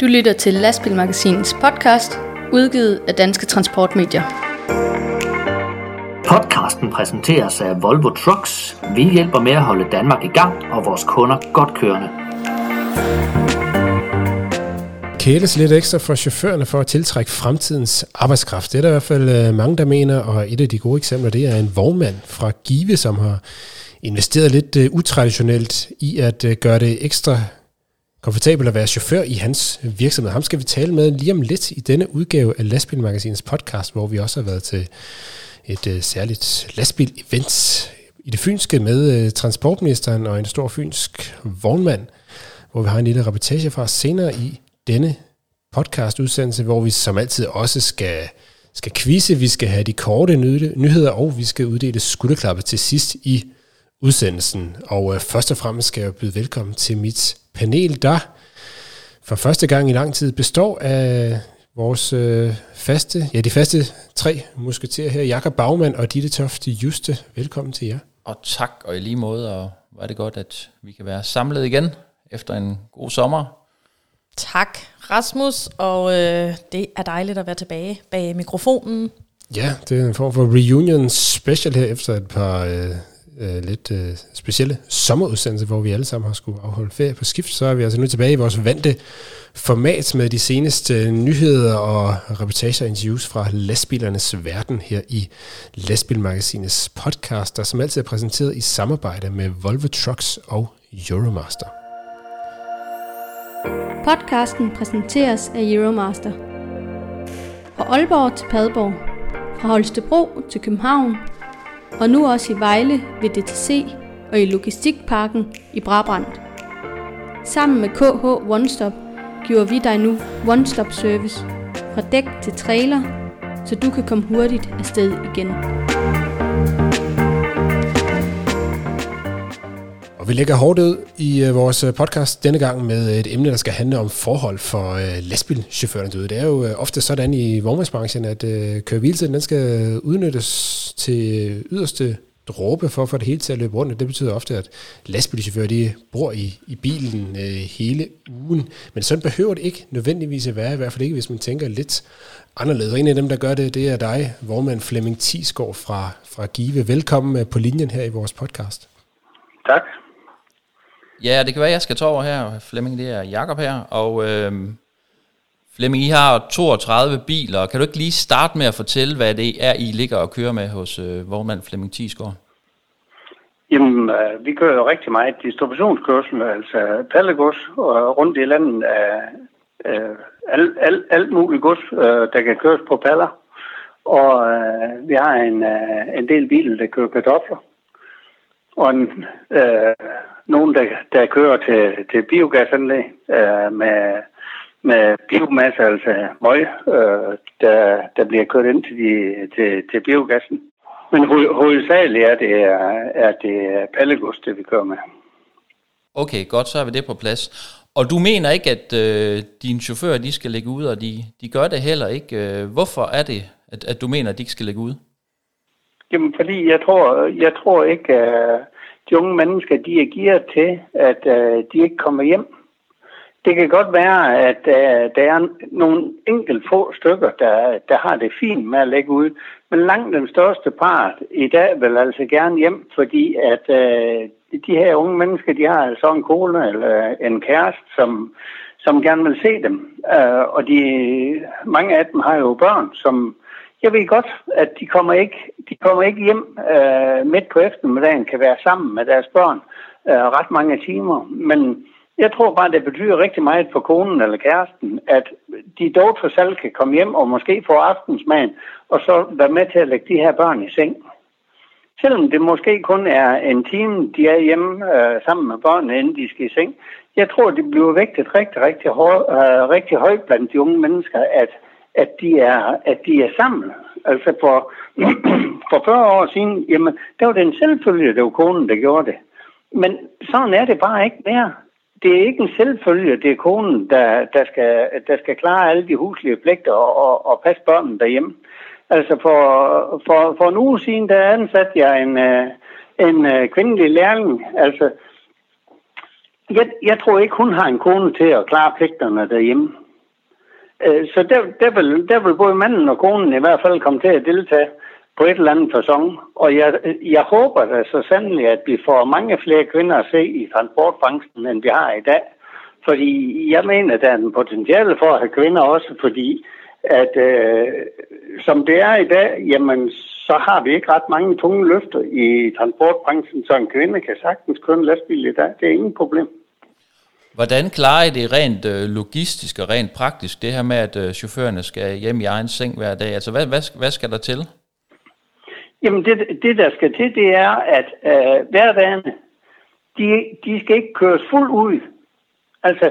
Du lytter til Lastbilmagasinets podcast, udgivet af Danske Transportmedier. Podcasten præsenteres af Volvo Trucks. Vi hjælper med at holde Danmark i gang og vores kunder godt kørende. Kæles lidt ekstra for chaufførerne for at tiltrække fremtidens arbejdskraft. Det er der i hvert fald øh, mange, der mener, og et af de gode eksempler, det er en vognmand fra Give, som har investeret lidt uh, utraditionelt i at uh, gøre det ekstra komfortabelt at være chauffør i hans virksomhed. Ham skal vi tale med lige om lidt i denne udgave af Lastbilmagasinets podcast, hvor vi også har været til et uh, særligt lastbil-event i det fynske med uh, transportministeren og en stor fynsk vognmand, hvor vi har en lille reportage fra senere i denne podcast-udsendelse, hvor vi som altid også skal, skal quizze, vi skal have de korte nyheder, og vi skal uddele skulderklappe til sidst i udsendelsen. Og øh, først og fremmest skal jeg byde velkommen til mit panel, der for første gang i lang tid består af vores øh, faste, ja de faste tre musketerer her, Jakob Bagman og Ditte Tofte Juste. Velkommen til jer. Og tak, og i lige måde, og var det godt, at vi kan være samlet igen efter en god sommer. Tak, Rasmus, og øh, det er dejligt at være tilbage bag mikrofonen. Ja, det er en form for reunion special her efter et par øh, øh, lidt øh, specielle sommerudsendelse, hvor vi alle sammen har skulle afholde ferie på skift, så er vi altså nu tilbage i vores vante format med de seneste øh, nyheder og reportager og interviews fra lastbilernes verden her i Lastbilmagasinets podcast, der som altid er præsenteret i samarbejde med Volvo Trucks og Euromaster. Podcasten præsenteres af Euromaster. Fra Aalborg til Padborg, fra Holstebro til København, og nu også i Vejle ved DTC og i Logistikparken i Brabrand. Sammen med KH One Stop giver vi dig nu One Stop Service fra dæk til trailer, så du kan komme hurtigt afsted igen. Og vi lægger hårdt ud i øh, vores øh, podcast denne gang med øh, et emne, der skal handle om forhold for uh, lastbilchaufførerne derude. Det er jo ofte sådan i vognmandsbranchen, at uh, køreviltiden den skal udnyttes til yderste dråbe for at få det hele til at løbe rundt. Det betyder ofte, at lastbilchauffører de bor i, i bilen øh, hele ugen. Men sådan behøver det ikke nødvendigvis at være, i hvert fald ikke, hvis man tænker lidt anderledes. Og en af dem, der gør det, det er dig, vognmand Flemming Tisgaard fra, fra Give. Velkommen på linjen her i vores podcast. Tak. Ja, det kan være, at jeg skal tage over her. Flemming, det er Jakob her. Og øh, Flemming, I har 32 biler. Kan du ikke lige starte med at fortælle, hvad det er, I ligger og kører med hos øh, vognmand Flemming Tisgaard? Jamen, øh, vi kører jo rigtig meget distributionskørsel, altså pallegods og rundt i landet af øh, alt, alt, alt muligt gods, øh, der kan køres på paller. Og øh, vi har en, øh, en del biler, der kører kartofler. Og en, øh, nogen, der, der kører til, til biogasanlæg øh, med, med biomasse, altså møg, øh, der, der bliver kørt ind til, de, til, til biogassen. Men ho- hovedsageligt er det, er det pallegods, det vi kører med. Okay, godt, så har vi det på plads. Og du mener ikke, at øh, dine chauffører de skal lægge ud, og de, de gør det heller ikke. Øh, hvorfor er det, at, at du mener, at de ikke skal lægge ud? Jamen, fordi jeg tror, jeg tror ikke, at de unge mennesker, de er gearet til, at øh, de ikke kommer hjem. Det kan godt være, at uh, der er nogle enkelt få stykker, der, der har det fint med at lægge ud, men langt den største part i dag vil altså gerne hjem, fordi at uh, de her unge mennesker, de har altså en kone eller en kæreste, som, som gerne vil se dem. Uh, og de, mange af dem har jo børn, som jeg ved godt, at de kommer ikke, de kommer ikke hjem øh, midt på eftermiddagen, kan være sammen med deres børn øh, ret mange timer. Men jeg tror bare, det betyder rigtig meget for konen eller kæresten, at de dog for selv kan komme hjem og måske få aftensmaden, og så være med til at lægge de her børn i seng. Selvom det måske kun er en time, de er hjemme øh, sammen med børnene, inden de skal i seng. Jeg tror, det bliver vægtet rigtig, rigtig, høj, øh, rigtig højt blandt de unge mennesker, at at de er, at de er sammen. Altså for, for 40 år siden, jamen, der var det en selvfølge, det var konen, der gjorde det. Men sådan er det bare ikke mere. Det er ikke en selvfølge, det er konen, der, der, skal, der skal klare alle de huslige pligter og, og, og passe børnene derhjemme. Altså for, for, for en uge siden, der ansatte jeg en, øh, en øh, kvindelig lærling. Altså jeg, jeg tror ikke, hun har en kone til at klare pligterne derhjemme. Øh, så der, der, vil, der vil både manden og konen i hvert fald komme til at deltage på et eller andet fasong. Og jeg, jeg håber da så sandelig, at vi får mange flere kvinder at se i transportbranchen, end vi har i dag. Fordi jeg mener, der er en potentiale for at have kvinder også, fordi at øh, som det er i dag, jamen så har vi ikke ret mange tunge løfter i transportbranchen, så en kvinde kan sagtens køre en lastbil i dag. Det er ingen problem. Hvordan klarer I det rent øh, logistisk og rent praktisk, det her med, at øh, chaufførerne skal hjem i egen seng hver dag? Altså, hvad, hvad, hvad skal der til? Jamen, det, det der skal til, det er, at øh, hverdagene, de, de skal ikke køres fuldt ud. Altså,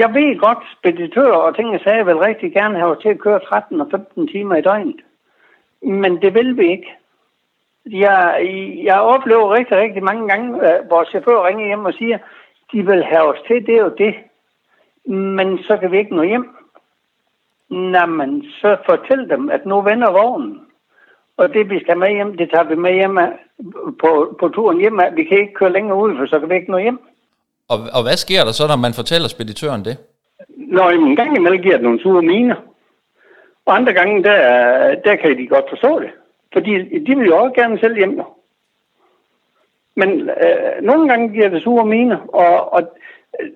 jeg ved godt, speditører og ting, jeg sagde, vil rigtig gerne have til at køre 13 og 15 timer i døgnet. Men det vil vi ikke. Jeg, jeg oplever rigtig, rigtig mange gange, hvor chauffører ringer hjem og siger, de vil have os til det og det, men så kan vi ikke nå hjem. Nå, men så fortæl dem, at nu vender vognen. Og det, vi skal med hjem, det tager vi med hjem på, på turen hjem. Vi kan ikke køre længere ud, for så kan vi ikke nå hjem. Og, og hvad sker der så, når man fortæller speditøren det? Når en gang imellem giver det nogle sure miner. Og andre gange, der, der kan de godt forstå det. Fordi de vil jo også gerne selv hjem. Men øh, nogle gange giver det sure mine, og, og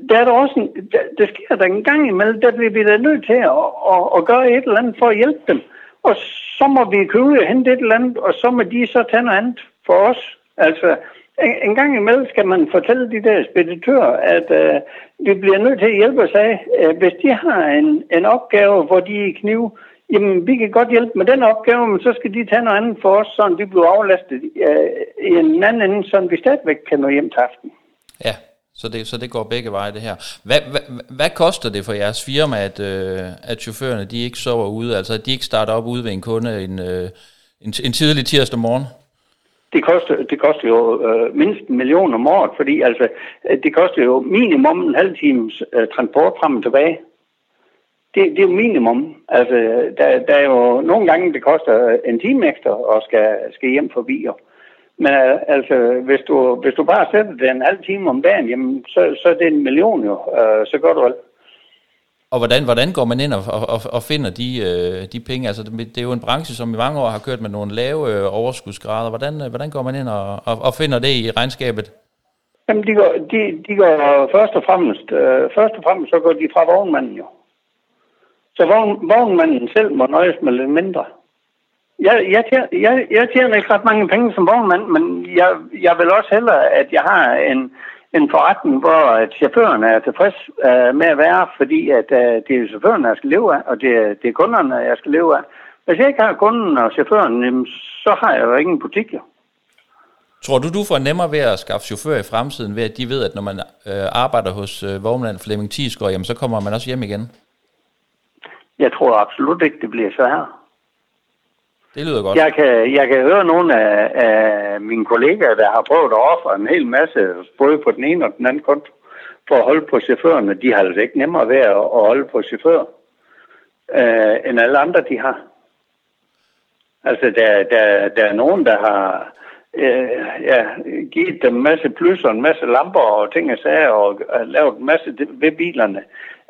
der er der også en, der, der sker der en gang imellem, der bliver vi da nødt til at, at, at gøre et eller andet for at hjælpe dem. Og så må vi købe og hente et eller andet, og så må de så tage noget andet for os. Altså, en, en gang imellem skal man fortælle de der speditører, at øh, vi bliver nødt til at hjælpe os af. Øh, hvis de har en, en opgave, hvor de er kniv, jamen vi kan godt hjælpe med den opgave, men så skal de tage noget andet for os, så vi bliver aflastet øh, i en anden ende, så vi stadigvæk kan nå hjem til aften. Ja, så det, så det går begge veje det her. Hvad, hvad, hvad koster det for jeres firma, at, øh, at chaufførerne de ikke sover ude, altså at de ikke starter op ude ved en kunde en, øh, en, en tidlig tirsdag morgen? Det koster, det koster jo øh, mindst en million om året, fordi altså, det koster jo minimum en halv times øh, transport frem og tilbage det, det er jo minimum. Altså, der, der er jo nogle gange, det koster en time ekstra og skal, skal hjem forbi. Men altså, hvis du, hvis du bare sætter det en halv time om dagen, jamen, så, så er det en million jo. Uh, så gør du alt. Og hvordan, hvordan går man ind og, og, og finder de, øh, de penge? Altså, det er jo en branche, som i mange år har kørt med nogle lave øh, overskudsgrader. Hvordan, hvordan går man ind og, og, og finder det i regnskabet? Jamen, de går, de, de går først og fremmest, øh, først og fremmest så går de fra vognmanden jo. Så vogn, vognmanden selv må nøjes med lidt mindre. Jeg, jeg, tjener, jeg, jeg tjener ikke ret mange penge som vognmand, men jeg, jeg vil også hellere, at jeg har en, en forretning, hvor at chaufførerne er tilfreds øh, med at være, fordi at, uh, det er chaufførerne, jeg skal leve af, og det, er, det er kunderne, jeg skal leve af. Hvis jeg ikke har kunden og chaufføren, så har jeg jo ingen butik, jo. Tror du, du får nemmere ved at skaffe chauffør i fremtiden, ved at de ved, at når man øh, arbejder hos øh, vognmand Flemming Tisgaard, jamen, så kommer man også hjem igen? Jeg tror absolut ikke, det bliver så her. Det lyder godt. Jeg kan, jeg kan høre nogle af, af mine kollegaer, der har prøvet at ofre en hel masse, både på den ene og den anden konto, for at holde på chaufførerne. De har altså ikke nemmere ved at, holde på chauffører, øh, end alle andre, de har. Altså, der, der, der er nogen, der har øh, ja, givet dem en masse plusser, en masse lamper og ting og sager, og lavet en masse ved bilerne.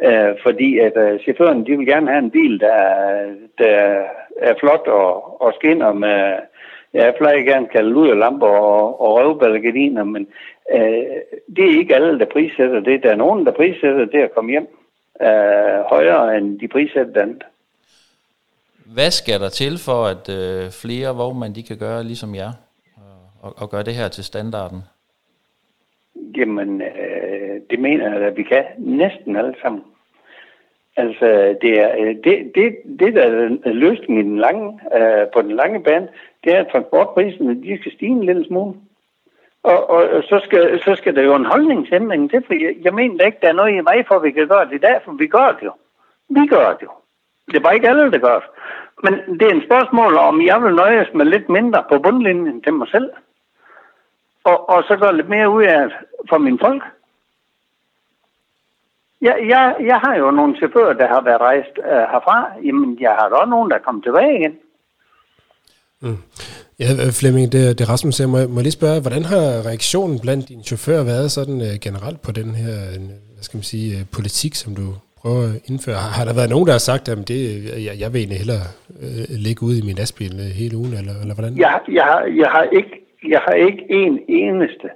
Øh, fordi at øh, chaufføren, de vil gerne have en bil, der, der er flot og, og skinner med, ja, jeg plejer gerne at kalde lamper og, og røvballegardiner, men øh, det er ikke alle, der prissætter det. Der er nogen, der prissætter det at komme hjem øh, højere, end de prissætter den. Hvad skal der til for, at øh, flere vognmænd de kan gøre ligesom jer, og, og gøre det her til standarden? Jamen, øh, det mener jeg, at vi kan næsten alle sammen. Altså, det, er, øh, det, det, det der er løsningen i den lange, øh, på den lange bane, det er, at transportpriserne de skal stige en lille smule. Og, og så, skal, så skal der jo en holdningsændring til, for jeg, jeg mener ikke, der er noget i mig for, at vi kan gøre det i dag, for vi gør det jo. Vi gør det jo. Det er bare ikke alle, der gør det. Men det er en spørgsmål om, jeg vil nøjes med lidt mindre på bundlinjen til mig selv. Og, og så gøre lidt mere ud af for min folk. Ja, jeg, jeg har jo nogle chauffører, der har været rejst uh, herfra. Jamen, jeg har da også nogen, der er kommet tilbage igen. Mm. Ja, Flemming, det, det Rasmus siger. Må, må jeg lige spørge, hvordan har reaktionen blandt dine chauffører været sådan uh, generelt på den her, hvad skal man sige, uh, politik, som du prøver at indføre? Har, har der været nogen, der har sagt, at det, jeg, jeg vil egentlig hellere uh, ligge ude i min lastbil uh, hele ugen, eller, eller hvordan? Jeg, jeg, har, jeg, har ikke, jeg har ikke en eneste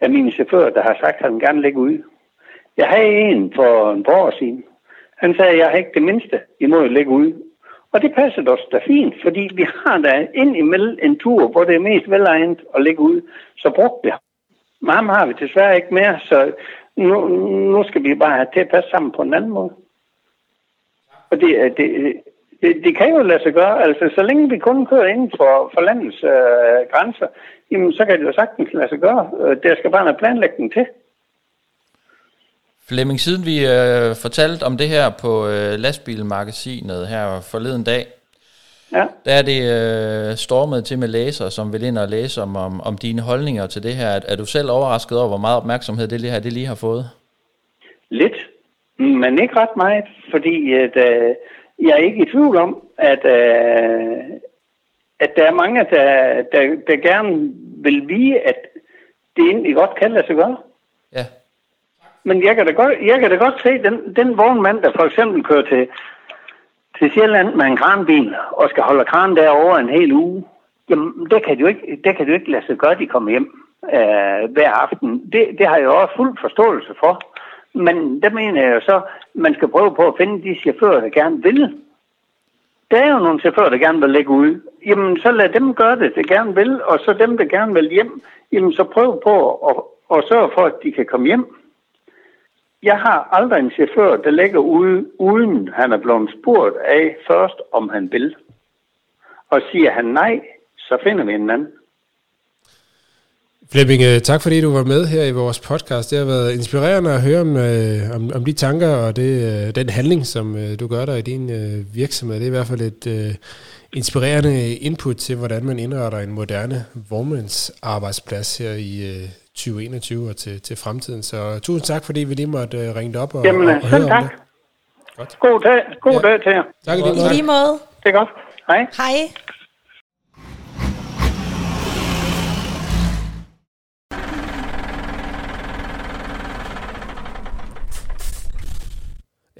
af mine chauffører, der har sagt, at han gerne ligge ude. Jeg havde en for en par år siden. Han sagde, at jeg har ikke det mindste imod at ligge ude. Og det passer os da fint, fordi vi har da ind imellem en tur, hvor det er mest velegnet at ligge ude. Så brugte vi ham. har vi desværre ikke mere, så nu, nu skal vi bare have til at passe sammen på en anden måde. Og det, øh, det, øh, det, det kan jo lade sig gøre. Altså, så længe vi kun kører inden for, for landets øh, grænser, jamen, så kan det jo sagtens lade sig gøre. Øh, der skal bare noget planlægning til. Flemming, siden vi øh, fortalte om det her på øh, lastbilmagasinet her forleden dag, ja. der er det øh, stormet til med læsere, som vil ind og læse om, om, om dine holdninger til det her. Er, er du selv overrasket over, hvor meget opmærksomhed det her det lige har fået? Lidt, men ikke ret meget, fordi at, øh, jeg er ikke i tvivl om, at, øh, at der er mange, der, der, der gerne vil vide, at det egentlig godt kan lade sig gøre. Men jeg kan da godt, jeg kan da godt se, den, den vognmand, der for eksempel kører til, til Sjælland med en kranbil, og skal holde kran derovre en hel uge, jamen, det kan du ikke, det kan du ikke lade sig gøre, de kommer hjem øh, hver aften. Det, det har jeg også fuld forståelse for. Men der mener jeg jo så, man skal prøve på at finde de chauffører, der gerne vil. Der er jo nogle chauffører, der gerne vil lægge ud. Jamen, så lad dem gøre det, der gerne vil, og så dem, der gerne vil hjem, jamen, så prøv på at, at sørge for, at de kan komme hjem. Jeg har aldrig en chauffør, der ligger ude, uden han er blevet spurgt af først, om han vil. Og siger han nej, så finder vi en anden. Flemming, øh, tak fordi du var med her i vores podcast. Det har været inspirerende at høre om, øh, om, om de tanker og det, øh, den handling, som øh, du gør der i din øh, virksomhed. Det er i hvert fald et uh, inspirerende input til, hvordan man indretter en moderne vognmandsarbejdsplads her i uh, 2021 og til, til fremtiden. Så tusind tak, fordi vi lige måtte uh, ringe op og, Jamen, og, og høre tak. om det. Godt. God dag, god ja. dag til jer. Tak i lige måde. Det er godt. Hej. Hej.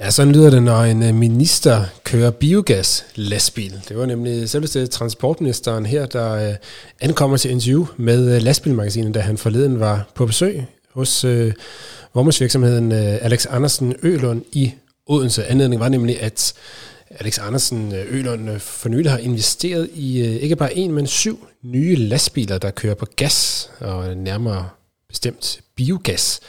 Ja, sådan lyder det, når en øh, minister kører biogas lastbil. Det var nemlig selveste transportministeren her, der øh, ankommer til interview med øh, lastbilmagasinet, da han forleden var på besøg hos øh, vognmandsvirksomheden øh, Alex Andersen Ølund i Odense. Anledningen var nemlig, at Alex Andersen øh, Ølund øh, for nylig har investeret i øh, ikke bare en, men syv nye lastbiler, der kører på gas, og nærmere bestemt biogas.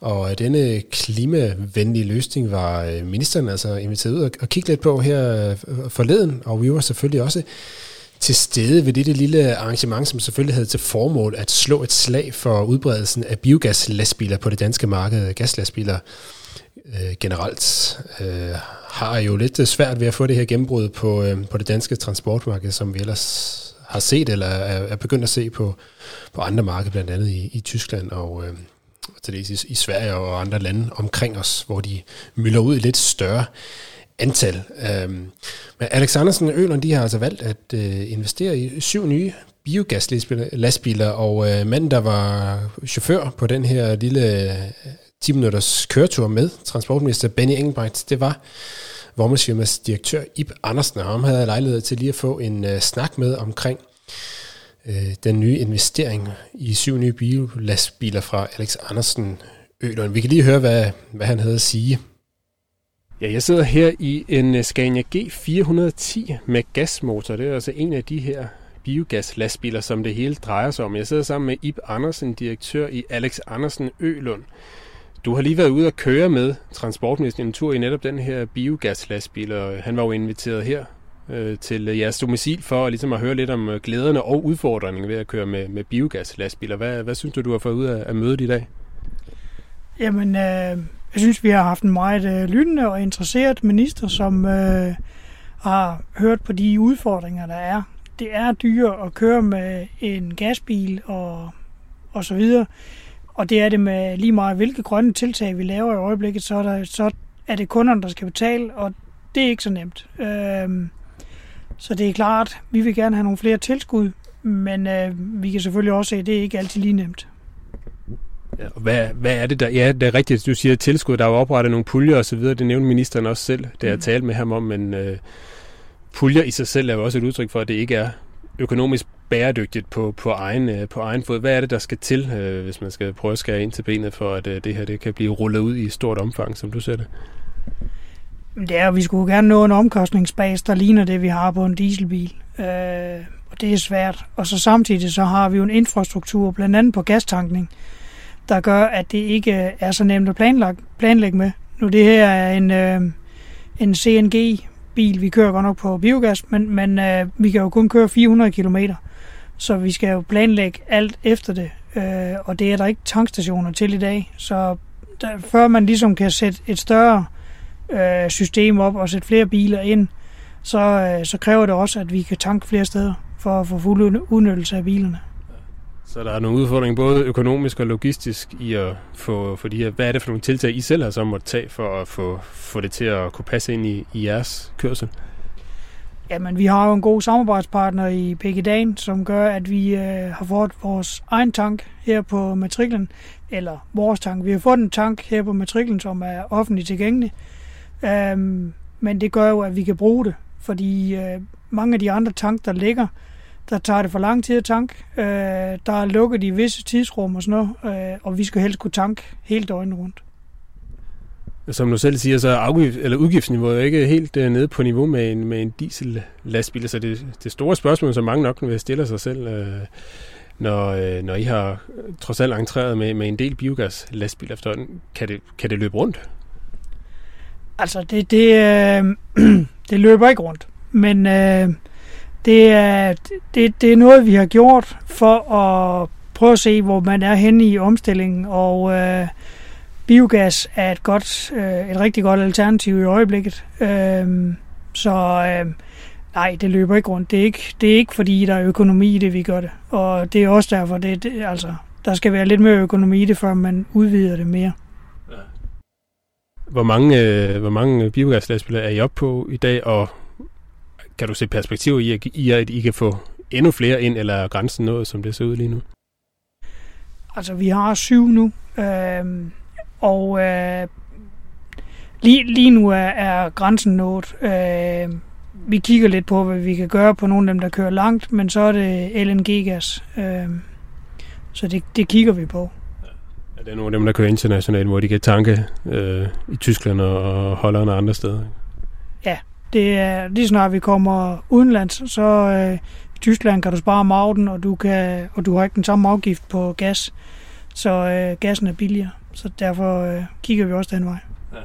Og øh, denne klimavenlige løsning var øh, ministeren altså inviteret ud og kigge lidt på her øh, forleden, og vi var selvfølgelig også til stede ved dette lille arrangement, som selvfølgelig havde til formål at slå et slag for udbredelsen af biogaslastbiler på det danske marked. Gaslastbiler øh, generelt øh, har jo lidt svært ved at få det her gennembrud på, øh, på det danske transportmarked, som vi ellers har set eller er, er begyndt at se på, på andre markeder, blandt andet i, i Tyskland og, øh, til det i, i Sverige og andre lande omkring os, hvor de mylder ud i lidt større antal. Øhm, men Alex Andersen og Øland, de har altså valgt at øh, investere i syv nye biogaslastbiler, og øh, manden, der var chauffør på den her lille øh, 10-minutters køretur med transportminister Benny Engelbrecht, det var vognmandsfirmas direktør Ib Andersen, og ham havde jeg lejlighed til lige at få en øh, snak med omkring øh, den nye investering i syv nye biolastbiler fra Alex Andersen Ølund. Vi kan lige høre, hvad, hvad han havde at sige. Ja, jeg sidder her i en øh, Scania G410 med gasmotor. Det er altså en af de her biogaslastbiler, som det hele drejer sig om. Jeg sidder sammen med Ib Andersen, direktør i Alex Andersen Ølund. Du har lige været ude og køre med transportministeren en tur i netop den her biogaslastbil, og han var jo inviteret her øh, til øh, jeres domicil for ligesom at høre lidt om øh, glæderne og udfordringerne ved at køre med, med biogaslastbiler. Hvad, hvad synes du, du har fået ud af, af mødet i dag? Jamen, øh, jeg synes, vi har haft en meget øh, lyttende og interesseret minister, som øh, har hørt på de udfordringer, der er. Det er dyrt at køre med en gasbil og, og så videre. Og det er det med lige meget, hvilke grønne tiltag vi laver i øjeblikket, så er, der, så er det kunderne, der skal betale, og det er ikke så nemt. Øh, så det er klart, vi vil gerne have nogle flere tilskud, men øh, vi kan selvfølgelig også se, at det ikke altid lige nemt. Ja, hvad, hvad er det der? Ja, det er rigtigt, du siger tilskud. Der er jo oprettet nogle puljer og så videre. Det nævnte ministeren også selv, da jeg mm. talte med ham om, men øh, puljer i sig selv er jo også et udtryk for, at det ikke er økonomisk bæredygtigt på, på, egen, øh, på egen fod. Hvad er det, der skal til, øh, hvis man skal prøve at skære ind til benet, for at øh, det her det kan blive rullet ud i stort omfang, som du ser det? Det er, at vi skulle gerne nå en omkostningsbas, der ligner det, vi har på en dieselbil. Øh, og det er svært. Og så samtidig så har vi jo en infrastruktur, blandt andet på gastankning, der gør, at det ikke er så nemt at planlægge, planlægge med. Nu det her er en, øh, en CNG-bil, vi kører godt nok på biogas, men, men øh, vi kan jo kun køre 400 km, så vi skal jo planlægge alt efter det, øh, og det er der ikke tankstationer til i dag. Så der, før man ligesom kan sætte et større øh, system op og sætte flere biler ind, så, øh, så kræver det også, at vi kan tanke flere steder for at få fuld udnyttelse af bilerne. Så der er nogle udfordringer, både økonomisk og logistisk, i at få, for de her, hvad er det for nogle tiltag, I selv har så måtte tage for at få, få det til at kunne passe ind i, i jeres kørsel? Jamen, vi har jo en god samarbejdspartner i Dan, som gør, at vi øh, har fået vores egen tank her på matriklen, eller vores tank. Vi har fået en tank her på matriklen, som er offentligt tilgængelig, øhm, men det gør jo, at vi kan bruge det, fordi øh, mange af de andre tank, der ligger, der tager det for lang tid at tank. Øh, der er lukket i visse tidsrum og sådan noget, øh, og vi skal helst kunne tanke hele døgnet rundt. Som du selv siger, så er afgift, eller udgiftsniveauet ikke helt øh, nede på niveau med en, med en diesel-lastbil. Så det, det store spørgsmål, som mange nok vil stille sig selv, øh, når, øh, når I har trods alt entreret med, med en del biogas-lastbil efterhånden, kan det, kan det løbe rundt? Altså, det, det, øh, det løber ikke rundt. Men øh, det er, det, det er noget, vi har gjort for at prøve at se, hvor man er henne i omstillingen, og øh, biogas er et, godt, øh, et rigtig godt alternativ i øjeblikket. Øh, så øh, nej, det løber ikke rundt. Det er ikke, det er ikke fordi, der er økonomi i det, vi gør det. Og det er også derfor, det, det altså, der skal være lidt mere økonomi i det, før man udvider det mere. Hvor mange, øh, hvor mange biogaslastbiler er I oppe på i dag, og kan du se perspektiv i, i, at I kan få endnu flere ind, eller er grænsen nået, som det ser ud lige nu? Altså, vi har syv nu, øh, og øh, lige, lige nu er, er grænsen nået. Øh, vi kigger lidt på, hvad vi kan gøre på nogle af dem, der kører langt, men så er det LNG-gas. Øh, så det, det kigger vi på. Det er nogle af dem, der kører internationalt, hvor de kan tanke øh, i Tyskland og Holland og andre steder. Ja, det er lige snart vi kommer udenlands, så øh, i Tyskland kan du spare mauten, og du, kan, og du har ikke den samme afgift på gas. Så øh, gassen er billigere, så derfor øh, kigger vi også den vej. Ja.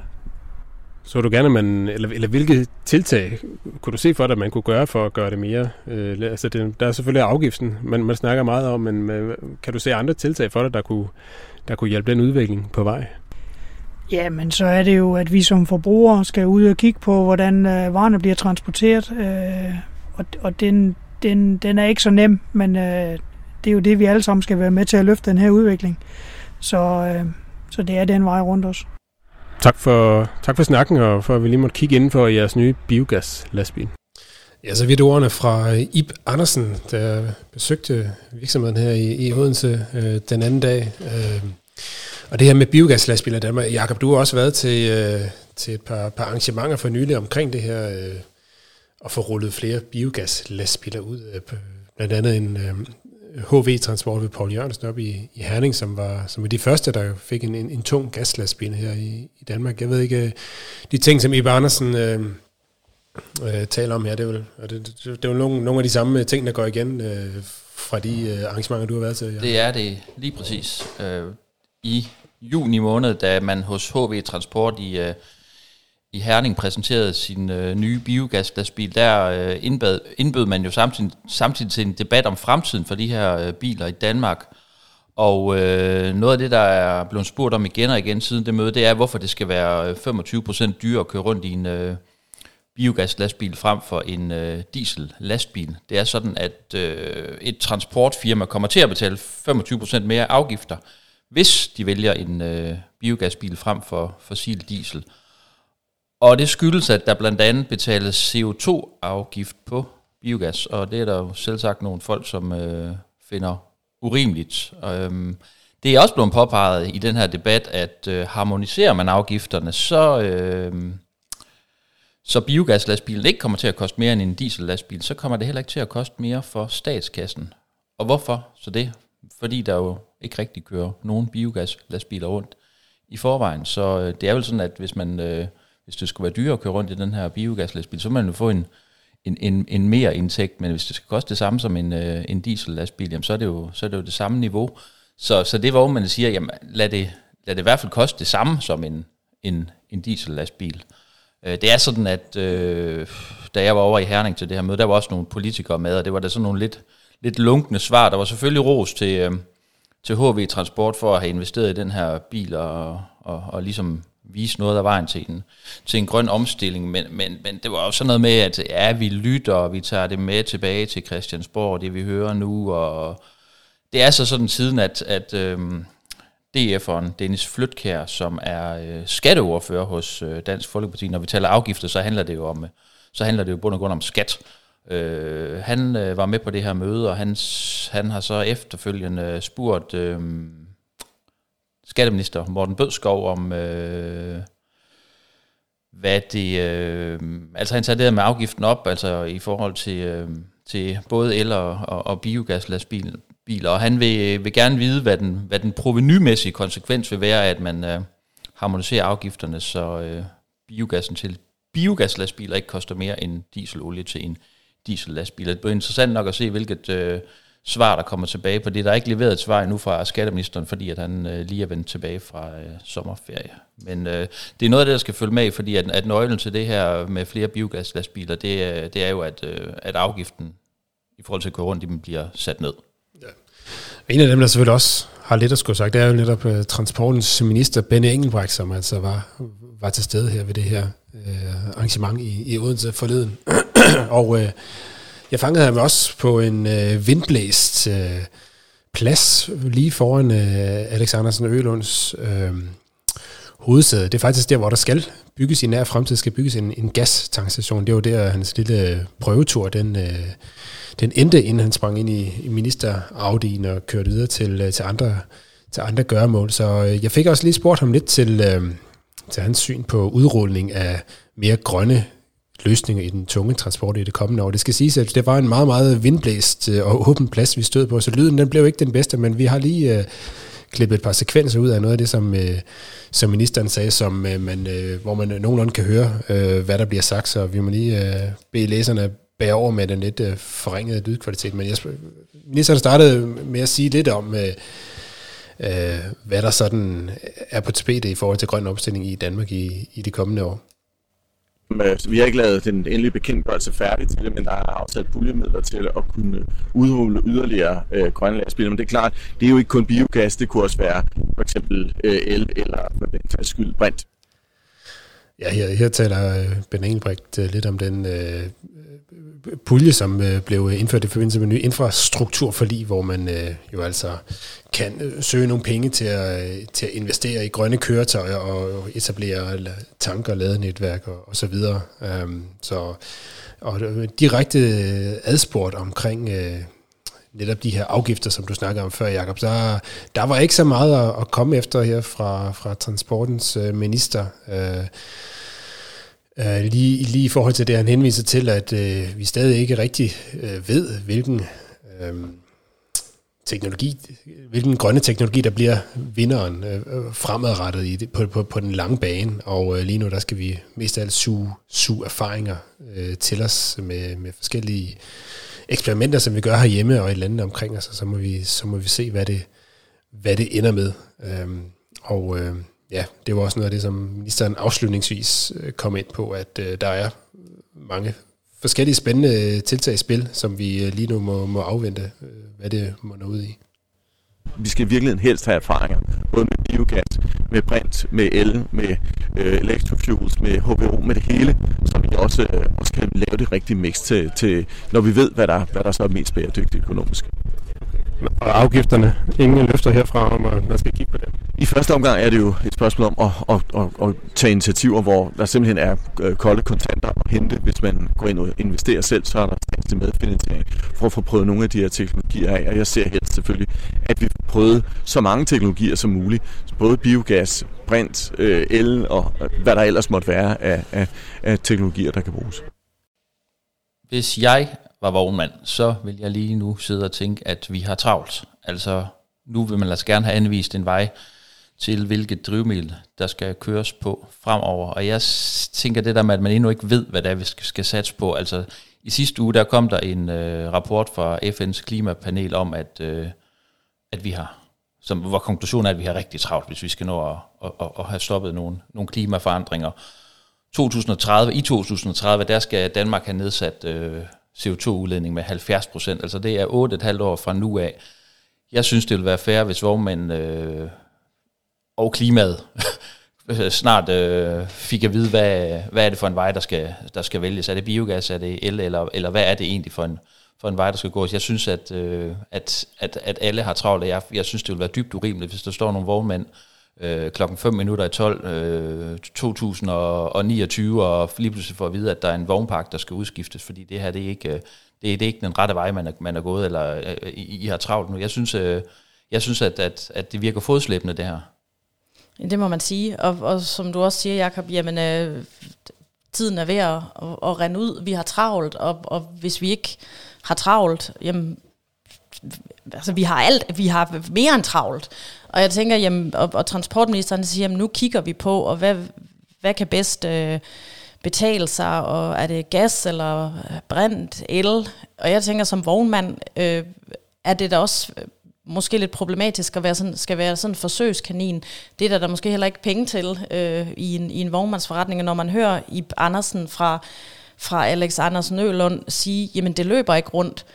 Så du gerne, man, eller, eller hvilke tiltag kunne du se for dig, at man kunne gøre for at gøre det mere? Øh, altså det, der er selvfølgelig afgiften, man, man snakker meget om, men kan du se andre tiltag for dig, der kunne, der kunne hjælpe den udvikling på vej? Ja, men så er det jo, at vi som forbrugere skal ud og kigge på, hvordan øh, varerne bliver transporteret. Øh, og og den, den, den er ikke så nem, men øh, det er jo det, vi alle sammen skal være med til at løfte den her udvikling. Så, øh, så det er den vej rundt os. Tak for, tak for snakken, og for at vi lige måtte kigge inden for jeres nye biogas-lastbil. Ja, så vidt ordene fra Ib Andersen, der besøgte virksomheden her i, i Odense øh, den anden dag. Øh, og det her med biogaslastbiler i Danmark, Jakob, du har også været til, øh, til et par, par arrangementer for nylig omkring det her, øh, at få rullet flere biogaslastbiler ud. Øh, blandt andet en øh, HV-transport ved Paul Jørgensen op i, i Herning, som var, som var de første, der fik en, en, en tung gaslastbil her i, i Danmark. Jeg ved ikke, øh, de ting, som Ibe Andersen øh, øh, taler om her, det er vel, det, det, det er nogle, nogle af de samme ting, der går igen øh, fra de øh, arrangementer, du har været til. Ja. Det er det lige præcis. Øh, i juni måned, da man hos HV Transport i, øh, i Herning præsenterede sin øh, nye biogaslastbil, der øh, indbød, indbød man jo samtidig, samtidig til en debat om fremtiden for de her øh, biler i Danmark. Og øh, noget af det, der er blevet spurgt om igen og igen siden det møde, det er, hvorfor det skal være øh, 25% dyrere at køre rundt i en øh, biogaslastbil frem for en øh, diesel-lastbil. Det er sådan, at øh, et transportfirma kommer til at betale 25% mere afgifter, hvis de vælger en øh, biogasbil frem for fossil diesel. Og det skyldes, at der blandt andet betales CO2-afgift på biogas, og det er der jo selv sagt nogle folk, som øh, finder urimeligt. Øhm, det er også blevet påpeget i den her debat, at øh, harmoniserer man afgifterne, så, øh, så biogaslastbilen ikke kommer til at koste mere end en diesellastbil, så kommer det heller ikke til at koste mere for statskassen. Og hvorfor så det? Fordi der jo ikke rigtig kører nogen biogaslastbiler rundt i forvejen. Så øh, det er vel sådan, at hvis man øh, hvis det skulle være dyrere at køre rundt i den her biogaslastbil, så må man jo få en, en, en, en mere indtægt, men hvis det skal koste det samme som en, øh, en diesellastbil, jamen så er, det jo, så er det jo det samme niveau. Så, så det var man siger, jamen lad det, lad det i hvert fald koste det samme som en, en, en diesellastbil. Øh, det er sådan, at øh, da jeg var over i Herning til det her møde, der var også nogle politikere med, og det var der sådan nogle lidt, lidt lunkne svar. Der var selvfølgelig ros til, øh, til HV Transport for at have investeret i den her bil og, og, og ligesom vise noget af vejen til en, til en grøn omstilling, men, men, men det var jo sådan noget med, at ja, vi lytter, og vi tager det med tilbage til Christiansborg, det vi hører nu, og det er så sådan siden, at, at øhm, DF'eren Dennis Flytkær, som er øh, skatteordfører hos øh, Dansk Folkeparti, når vi taler afgifter, så handler det jo om, så handler det jo bund og grund om skat. Øh, han øh, var med på det her møde, og han, han har så efterfølgende spurgt øh, skatteminister Morten Bødskov om, øh, hvad det... Øh, altså han tager det med afgiften op, altså i forhold til, øh, til både el- og, og, og biogaslastbiler, og han vil, vil gerne vide, hvad den, hvad den provenymæssige konsekvens vil være, at man øh, harmoniserer afgifterne, så øh, biogassen til biogaslastbiler ikke koster mere end dieselolie til en diesellastbiler. Det bliver interessant nok at se, hvilket... Øh, svar, der kommer tilbage på det. Der er ikke leveret et svar endnu fra skatteministeren, fordi at han øh, lige er vendt tilbage fra øh, sommerferie. Men øh, det er noget af det, der skal følge med, fordi at, at nøglen til det her med flere biogaslastbiler, det, øh, det er jo, at, øh, at afgiften i forhold til at køre rundt, den bliver sat ned. Ja. En af dem, der selvfølgelig også har lidt at skulle sagt, det er jo netop uh, transportens minister, Benny Engelbrecht, som altså var, var til stede her ved det her uh, arrangement i, i Odense forleden. og øh, jeg fangede ham også på en øh, vindblæst øh, plads lige foran øh, Alexandersen Ølunds øh, hovedsæde. Det er faktisk der, hvor der skal bygges i nær fremtid, skal bygges en, en gastankstation. Det var der, hans lille prøvetur, den, øh, den endte, inden han sprang ind i, i minister og kørte videre til, øh, til, andre, til andre gøremål. Så øh, jeg fik også lige spurgt ham lidt til, øh, til hans syn på udrulning af mere grønne løsninger i den tunge transport i det kommende år. Det skal siges, at det var en meget, meget vindblæst øh, og åben plads, vi stod på, så lyden den blev ikke den bedste, men vi har lige øh, klippet et par sekvenser ud af noget af det, som, øh, som ministeren sagde, som, øh, man, øh, hvor man nogenlunde kan høre, øh, hvad der bliver sagt, så vi må lige øh, bede læserne bære over med den lidt øh, forringede lydkvalitet. Men jeg, ministeren startede med at sige lidt om, øh, øh, hvad der sådan er på tapetet i forhold til grøn omstilling i Danmark i, i de kommende år. Øhm, øh, vi har ikke lavet den endelige bekendtgørelse færdig til det, men der er afsat puljemidler til at kunne udrulle yderligere øh, grønne lastbiler. Men det er klart, det er jo ikke kun biogas, det kunne også være for eksempel øh, el eller for den tages skyld brint. Ja, her, her taler øh, Ben Engelbrecht øh, lidt om den øh, øh, pulje, som øh, blev indført i forbindelse med ny infrastrukturforlig, hvor man øh, jo altså kan øh, søge nogle penge til at, øh, til at investere i grønne køretøjer og etablere tanker, ladenetværk og, og så videre. Um, så og direkte adspurgt omkring øh, netop de her afgifter, som du snakkede om før, Jacob, der, der var ikke så meget at, at komme efter her fra, fra transportens øh, minister. Øh, øh, lige, lige i forhold til det, han henviser til, at øh, vi stadig ikke rigtig øh, ved, hvilken Øh, teknologi, hvilken grønne teknologi, der bliver vinderen øh, fremadrettet i det, på, på, på den lange bane. Og øh, lige nu, der skal vi mest af alt suge, suge erfaringer øh, til os med, med forskellige eksperimenter, som vi gør herhjemme og i landene omkring os, altså, så må vi, så må vi se, hvad det, hvad det ender med. Øhm, og øh, ja, det var også noget af det, som ministeren afslutningsvis øh, kom ind på, at øh, der er mange forskellige spændende øh, tiltag i spil, som vi øh, lige nu må, må afvente, hvad det må nå ud i. Vi skal i virkeligheden helst have erfaringer, både med biogas, med brint, med el, med øh, electrofuels, med HVO, med det hele, så vi også, øh, også kan lave det rigtige mix til, til når vi ved, hvad der, hvad der så er mest bæredygtigt økonomisk. Og afgifterne, ingen løfter herfra om, at man skal kigge på det? I første omgang er det jo et spørgsmål om at, at, at, at tage initiativer, hvor der simpelthen er øh, kolde kontanter at hente. Hvis man går ind og investerer selv, så er der statslig medfinansiering for at få prøvet nogle af de her teknologier af. Og jeg ser helst selvfølgelig, at vi får prøvet så mange teknologier som muligt. Både biogas, brint, øh, el og hvad der ellers måtte være af, af, af teknologier, der kan bruges. Hvis jeg var vognmand, så vil jeg lige nu sidde og tænke, at vi har travlt. Altså, nu vil man altså gerne have anvist en vej til, hvilket drivmiddel, der skal køres på fremover. Og jeg tænker det der med, at man endnu ikke ved, hvad det er, vi skal, skal satse på. Altså, i sidste uge, der kom der en øh, rapport fra FN's klimapanel om, at, øh, at vi har, som, hvor konklusionen er, at vi har rigtig travlt, hvis vi skal nå at, at, at, at have stoppet nogle, nogle klimaforandringer. 2030, I 2030, der skal Danmark have nedsat øh, CO2-udledning med 70 procent. Altså det er 8,5 år fra nu af. Jeg synes, det vil være fair, hvis vognmænd øh, og klimaet snart øh, fik at vide, hvad, hvad er det for en vej, der skal, der skal vælges. Er det biogas, er det el, eller, eller hvad er det egentlig for en, for en vej, der skal gås? Jeg synes, at, øh, at, at, at alle har travlt, jeg, jeg synes, det vil være dybt urimeligt, hvis der står nogle vognmænd øh, Øh, klokken 5 minutter i 12, øh, 2029, og lige pludselig får at vide, at der er en vognpark, der skal udskiftes, fordi det her, det er ikke... Øh, det, er, det er ikke den rette vej, man er, man er gået, eller øh, I, I har travlt nu. Jeg synes, øh, jeg synes at, at, at det virker fodslæbende, det her. Det må man sige. Og, og som du også siger, Jacob, jamen, øh, tiden er ved at, at, at rende ud. Vi har travlt, og, og hvis vi ikke har travlt, jamen, altså vi har alt, vi har mere end travlt. Og jeg tænker, jamen, og, og transportministeren siger, jamen nu kigger vi på, og hvad, hvad kan bedst øh, betale sig, og er det gas eller øh, brændt el? Og jeg tænker, som vognmand, øh, er det da også øh, måske lidt problematisk at være sådan, skal være sådan en forsøgskanin. Det er der, der måske heller ikke penge til øh, i, en, i en vognmandsforretning. Og når man hører i Andersen fra, fra Alex Andersen Ølund sige, jamen det løber ikke rundt,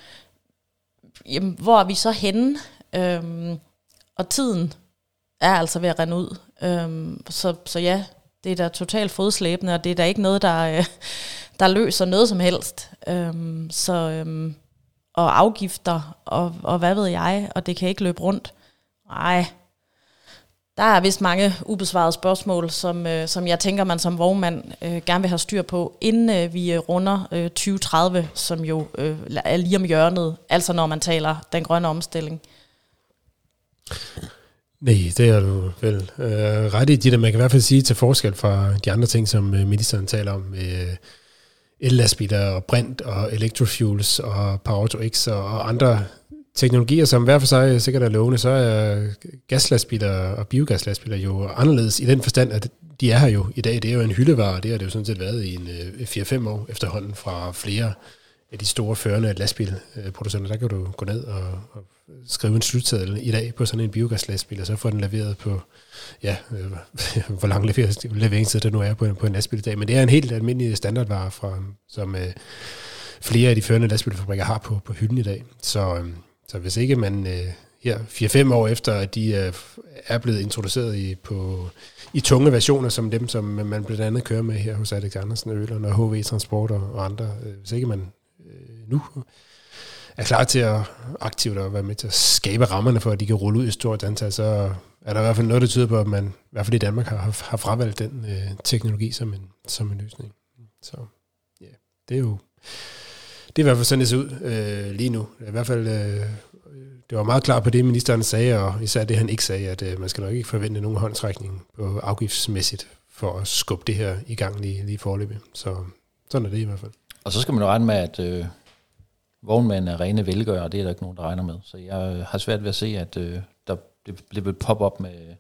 jamen hvor er vi så henne? Øhm, og tiden er altså ved at rende ud. Øhm, så, så ja, det er da totalt fodslæbende, og det er da ikke noget, der, øh, der løser noget som helst. Øhm, så... Øhm, og afgifter, og, og hvad ved jeg, og det kan ikke løbe rundt. Nej, der er vist mange ubesvarede spørgsmål, som, øh, som jeg tænker, man som vognmand øh, gerne vil have styr på, inden øh, vi øh, runder øh, 2030, som jo øh, er lige om hjørnet, altså når man taler den grønne omstilling. Nej, det er du vel øh, ret i, det man kan i hvert fald sige til forskel fra de andre ting, som øh, ministeren taler om, øh, el-lastbiler og brint og electrofuels og Power to X og andre teknologier, som hver for sig sikkert er lovende, så er gaslastbiler og biogaslastbiler jo anderledes i den forstand, at de er her jo i dag. Det er jo en hyldevare, det har det jo sådan set været i en øh, 4-5 år efterhånden fra flere af de store førende lastbilproducenter. Der kan du gå ned og, og skrive en slutseddel i dag på sådan en biogaslastbil, og så få den leveret på ja, øh, hvor lang leveringstid det nu er på en, på en lastbil i dag. Men det er en helt almindelig standardvare, fra, som øh, flere af de førende lastbilfabrikker har på, på hylden i dag. Så, øh, så hvis ikke man øh, her 4-5 år efter, at de er blevet introduceret i, på, i tunge versioner, som dem, som man blandt andet kører med her hos Alex Andersen, Øler, og HV Transport og, og andre, øh, hvis ikke man øh, nu er klar til at aktivt at være med til at skabe rammerne for, at de kan rulle ud i stort antal, så er der i hvert fald noget, der tyder på, at man, i hvert fald i Danmark, har, har fravalgt den øh, teknologi som en, som en løsning. Så ja, det er jo, det er i hvert fald sådan, det ser ud øh, lige nu. I hvert fald, øh, det var meget klart på det, ministeren sagde, og især det, han ikke sagde, at øh, man skal nok ikke forvente nogen håndtrækning på afgiftsmæssigt for at skubbe det her i gang lige, lige forløbet. Så sådan er det i hvert fald. Og så skal man jo regne med, at øh, vognmanden er rene velgør, og det er der ikke nogen, der regner med. Så jeg har svært ved at se, at øh, der, det, det vil poppe op med,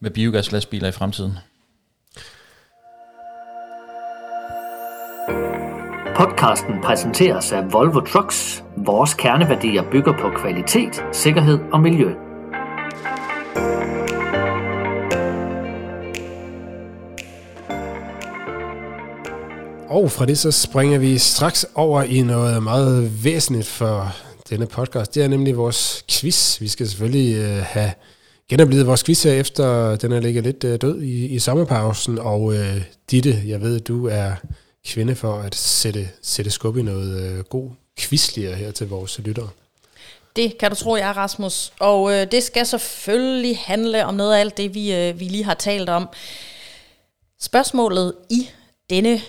med biogaslastbiler i fremtiden. Podcasten præsenteres af Volvo Trucks. Vores kerneværdier bygger på kvalitet, sikkerhed og miljø. Og fra det så springer vi straks over i noget meget væsentligt for denne podcast. Det er nemlig vores quiz. Vi skal selvfølgelig øh, have genoplevet vores quiz her efter, den er ligget lidt øh, død i, i sommerpausen. Og øh, Ditte, jeg ved, du er kvinde for at sætte, sætte skub i noget øh, god quizlier her til vores lyttere. Det kan du tro, jeg er, Rasmus. Og øh, det skal selvfølgelig handle om noget af alt det, vi, øh, vi lige har talt om. Spørgsmålet i denne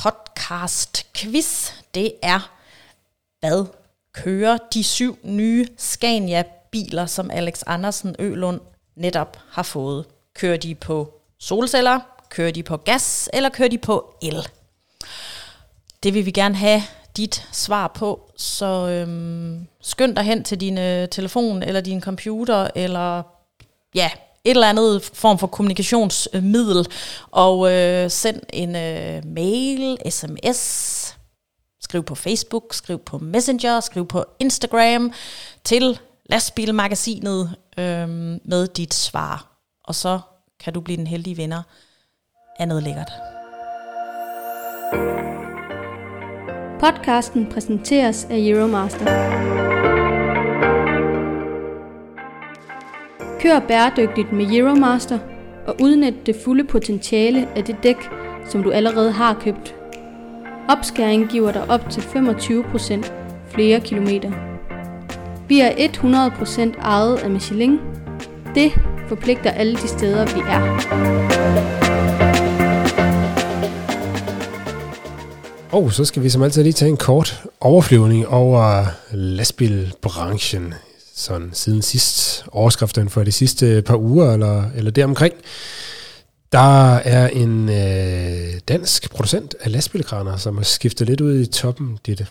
podcast-quiz, det er, hvad kører de syv nye Scania-biler, som Alex Andersen Ølund netop har fået? Kører de på solceller, kører de på gas, eller kører de på el? Det vil vi gerne have dit svar på, så øhm, skynd dig hen til din øh, telefon, eller din computer, eller ja, et eller andet form for kommunikationsmiddel, og øh, send en øh, mail, sms, skriv på Facebook, skriv på Messenger, skriv på Instagram til lastbilmagasinet øh, med dit svar. Og så kan du blive den heldige vinder af noget lækkert. Podcasten præsenteres af Euromaster. Kør bæredygtigt med Euromaster og udnyt det fulde potentiale af det dæk, som du allerede har købt. Opskæring giver dig op til 25% flere kilometer. Vi er 100% ejet af Michelin. Det forpligter alle de steder, vi er. Og så skal vi som altid lige tage en kort overflyvning over lastbilbranchen, sådan siden sidst, overskriften for de sidste par uger eller, eller deromkring. Der er en øh, dansk producent af lastbilkraner, som har skiftet lidt ud i toppen, det.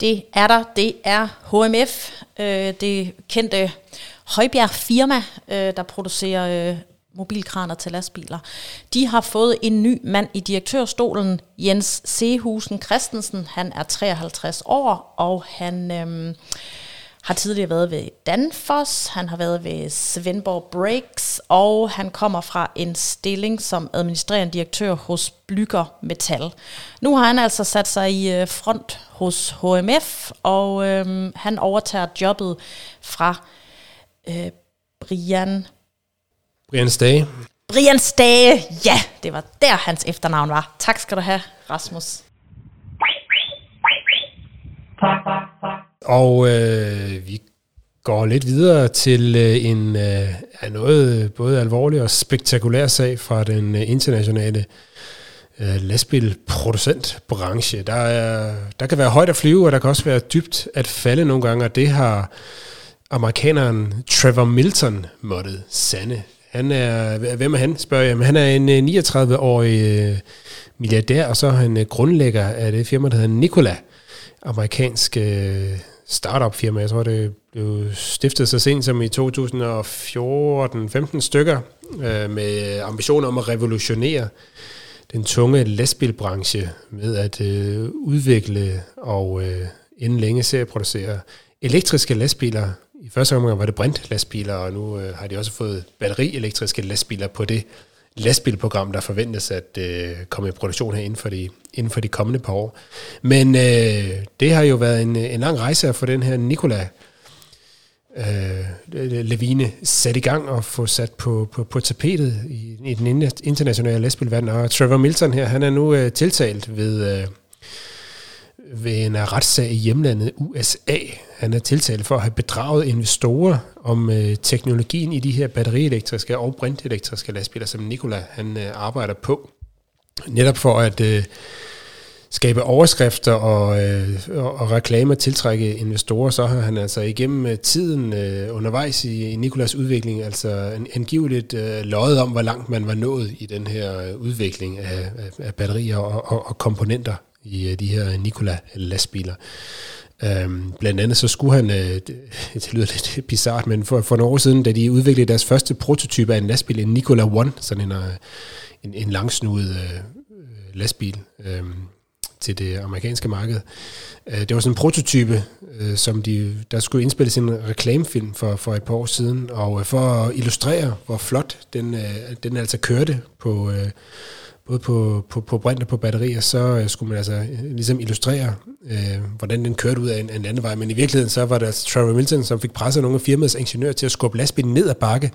Det er der. Det er HMF, øh, det kendte Højbjerg firma, øh, der producerer øh, mobilkraner til lastbiler. De har fået en ny mand i direktørstolen, Jens Sehusen Christensen. Han er 53 år, og han øhm, har tidligere været ved Danfoss, han har været ved Svendborg Breaks, og han kommer fra en stilling som administrerende direktør hos Blygger Metal. Nu har han altså sat sig i øh, front hos HMF, og øhm, han overtager jobbet fra øh, Brian Brian Stage. Brian Stage, ja, det var der hans efternavn var. Tak skal du have, Rasmus. Og øh, vi går lidt videre til øh, en øh, noget både alvorlig og spektakulær sag fra den øh, internationale øh, lastbilproducentbranche. Der, er, der kan være højt at flyve, og der kan også være dybt at falde nogle gange, og det har amerikaneren Trevor Milton måttet sande han er, hvem er han, spørger jeg. Men han er en øh, 39-årig øh, milliardær, og så er han øh, grundlægger af det firma, der hedder Nikola, amerikansk startup firma. Jeg tror, det blev stiftet så sent som i 2014-15 stykker, med ambitioner om at revolutionere den tunge lastbilbranche med at udvikle og inden længe serieproducere elektriske lastbiler i første omgang var det brintlastbiler, og nu øh, har de også fået batterielektriske lastbiler på det lastbilprogram, der forventes at øh, komme i produktion her inden for de, inden for de kommende par år. Men øh, det har jo været en, en lang rejse at få den her Nikola øh, Levine sat i gang og få sat på, på, på tapetet i, i den internationale lastbilverden. Og Trevor Milton her, han er nu øh, tiltalt ved... Øh, ved en retssag i hjemlandet USA. Han er tiltalt for at have bedraget investorer om øh, teknologien i de her batterielektriske og brintelektriske lastbiler, som Nikola han øh, arbejder på. Netop for at øh, skabe overskrifter og, øh, og, og reklamer tiltrække investorer, så har han altså igennem øh, tiden øh, undervejs i, i Nikolas udvikling altså angiveligt øh, løjet om, hvor langt man var nået i den her øh, udvikling af, af, af batterier og, og, og komponenter i øh, de her Nikola lastbiler. Øhm, blandt andet så skulle han, øh, det lyder lidt bizart, men for, for nogle år siden, da de udviklede deres første prototype af en lastbil, en Nikola One, sådan en, øh, en, en langsnudet øh, øh, lastbil øh, til det amerikanske marked. Øh, det var sådan en prototype, øh, som de, der skulle indspilles en reklamefilm for, for et par år siden, og øh, for at illustrere, hvor flot den, øh, den altså kørte på... Øh, både på, på, på brint og på batterier, så øh, skulle man altså øh, ligesom illustrere, øh, hvordan den kørte ud af en, en anden vej. Men i virkeligheden så var det altså Trevor Milton, som fik presset nogle af firmaets ingeniører til at skubbe lastbilen ned ad bakke,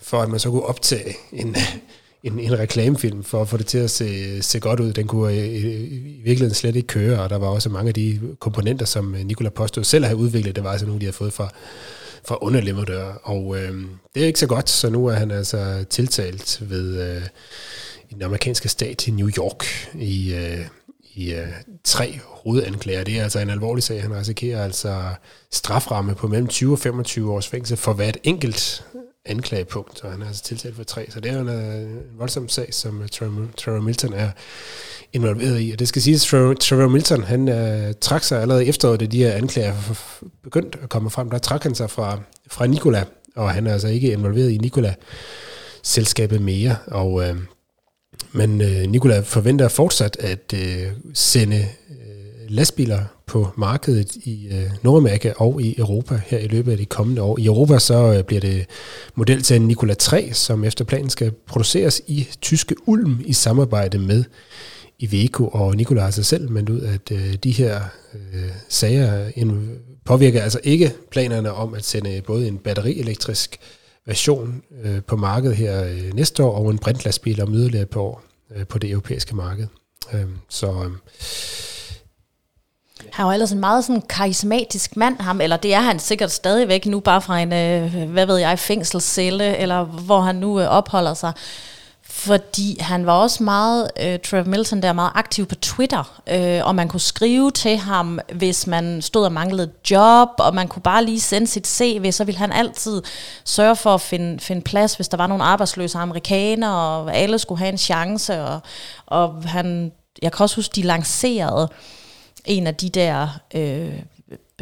for at man så kunne optage en, en, en reklamefilm for at få det til at se, se godt ud. Den kunne i, i virkeligheden slet ikke køre, og der var også mange af de komponenter, som Nikola påstod selv havde udviklet, det var altså nogle, de havde fået fra, fra underleverandører. Og øh, det er ikke så godt, så nu er han altså tiltalt ved øh, i den amerikanske stat til New York i, øh, i øh, tre hovedanklager. Det er altså en alvorlig sag. Han risikerer altså straframme på mellem 20 og 25 års fængsel for hvert enkelt anklagepunkt, og han er altså tiltalt for tre. Så det er jo en, øh, en voldsom sag, som øh, Trevor, Milton er involveret i. Og det skal siges, at Trevor, Milton, han uh, trak sig allerede efter, da de her anklager begyndte at komme frem. Der trak han sig fra, fra Nikola, og han er altså ikke involveret i Nikola-selskabet mere. Og, uh, men øh, Nikola forventer fortsat at øh, sende øh, lastbiler på markedet i øh, Nordamerika og i Europa her i løbet af de kommende år. I Europa så øh, bliver det model til Nikola 3, som efter planen skal produceres i tyske Ulm i samarbejde med Iveco, og Nikola har sig selv meldt ud, at øh, de her øh, sager påvirker altså ikke planerne om at sende både en batterielektrisk version øh, på markedet her øh, næste år, og en brintlastbil om yderligere på år øh, på det europæiske marked. Øh, så øh, han var ellers en meget sådan karismatisk mand, ham, eller det er han sikkert stadigvæk nu, bare fra en, øh, hvad ved jeg, fængselscelle, eller hvor han nu øh, opholder sig. Fordi han var også meget, øh, Trevor Milton der, meget aktiv på Twitter, øh, og man kunne skrive til ham, hvis man stod og manglede job, og man kunne bare lige sende sit CV, så ville han altid sørge for at finde, finde plads, hvis der var nogle arbejdsløse amerikanere, og alle skulle have en chance, og, og han, jeg kan også huske, de lancerede en af de der øh,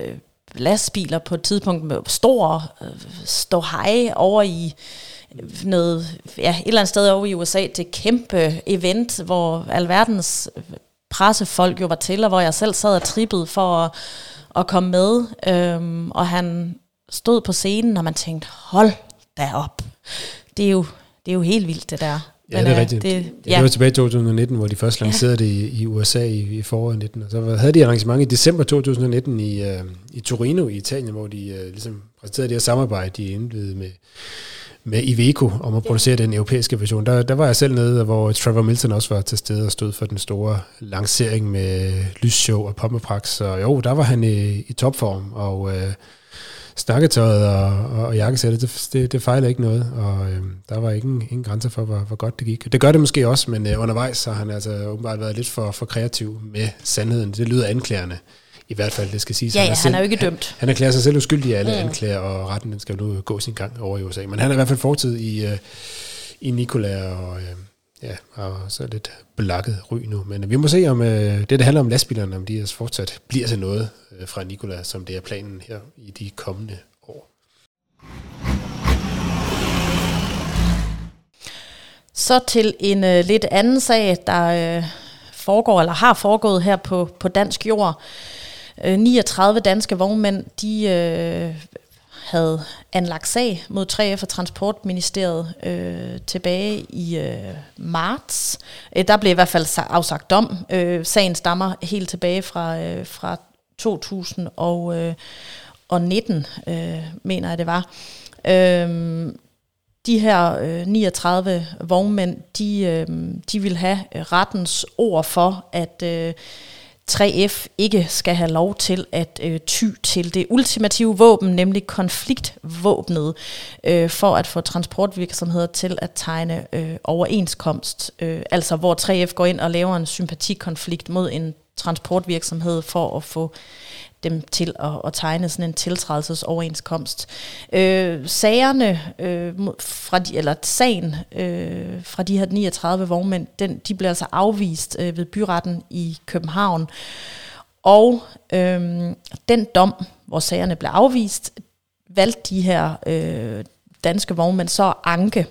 øh, lastbiler på et tidspunkt med stor øh, ståhej over i noget, ja, et eller andet sted over i USA til kæmpe event, hvor alverdens pressefolk jo var til, og hvor jeg selv sad og trippede for at, at komme med. Øhm, og han stod på scenen, og man tænkte, hold da op. Det er jo, det er jo helt vildt, det der. Ja, det er rigtigt. Det, ja. det var tilbage i 2019, hvor de først lancerede ja. det i, i USA i, i foråret 19. Og så havde de arrangement i december 2019 i, uh, i Torino i Italien, hvor de uh, ligesom præsenterede det her samarbejde, de indvidede med, med Iveco om at producere ja. den europæiske version. Der, der var jeg selv nede, hvor Trevor Milton også var til stede og stod for den store lancering med lysshow og pommeprax. Så jo, der var han i, i topform, og... Uh, snakketøjet og, og jakkesættet, det, det, det fejler ikke noget, og øh, der var ingen, ingen grænser for, hvor, hvor godt det gik. Det gør det måske også, men øh, undervejs har han altså åbenbart været lidt for, for kreativ med sandheden. Det lyder anklagerne. I hvert fald, det skal sige. Ja, ja han, er, selv, han er jo ikke dømt. Han, han erklærer sig selv uskyldig i alle mm. anklager, og retten den skal nu gå sin gang over i USA. Men han er i hvert fald fortid i, øh, i Nikola, og øh, ja, og så lidt belakket ry nu. Men vi må se, om øh, det, der handler om lastbilerne, om de fortsat bliver til noget øh, fra Nikola, som det er planen her i de kommende år. Så til en øh, lidt anden sag, der øh, foregår eller har foregået her på, på dansk jord. Øh, 39 danske vognmænd, de øh, havde anlagt sag mod 3F og Transportministeriet øh, tilbage i øh, marts. Øh, der blev i hvert fald afsagt dom. Øh, sagen stammer helt tilbage fra, øh, fra 2019, øh, øh, mener jeg det var. Øh, de her øh, 39 vognmænd, de, øh, de vil have rettens ord for, at øh, 3F ikke skal have lov til at øh, ty til det ultimative våben, nemlig konfliktvåbnet, øh, for at få transportvirksomheder til at tegne øh, overenskomst. Øh, altså hvor 3F går ind og laver en sympatikonflikt mod en transportvirksomhed for at få dem til at, at tegne sådan en tiltrædelsesoverenskomst. Øh, sagerne øh, fra de, eller sagen øh, fra de her 39 vognmænd, den, de bliver altså afvist øh, ved byretten i København. Og øh, den dom, hvor sagerne blev afvist, valgte de her øh, danske vognmænd så at anke.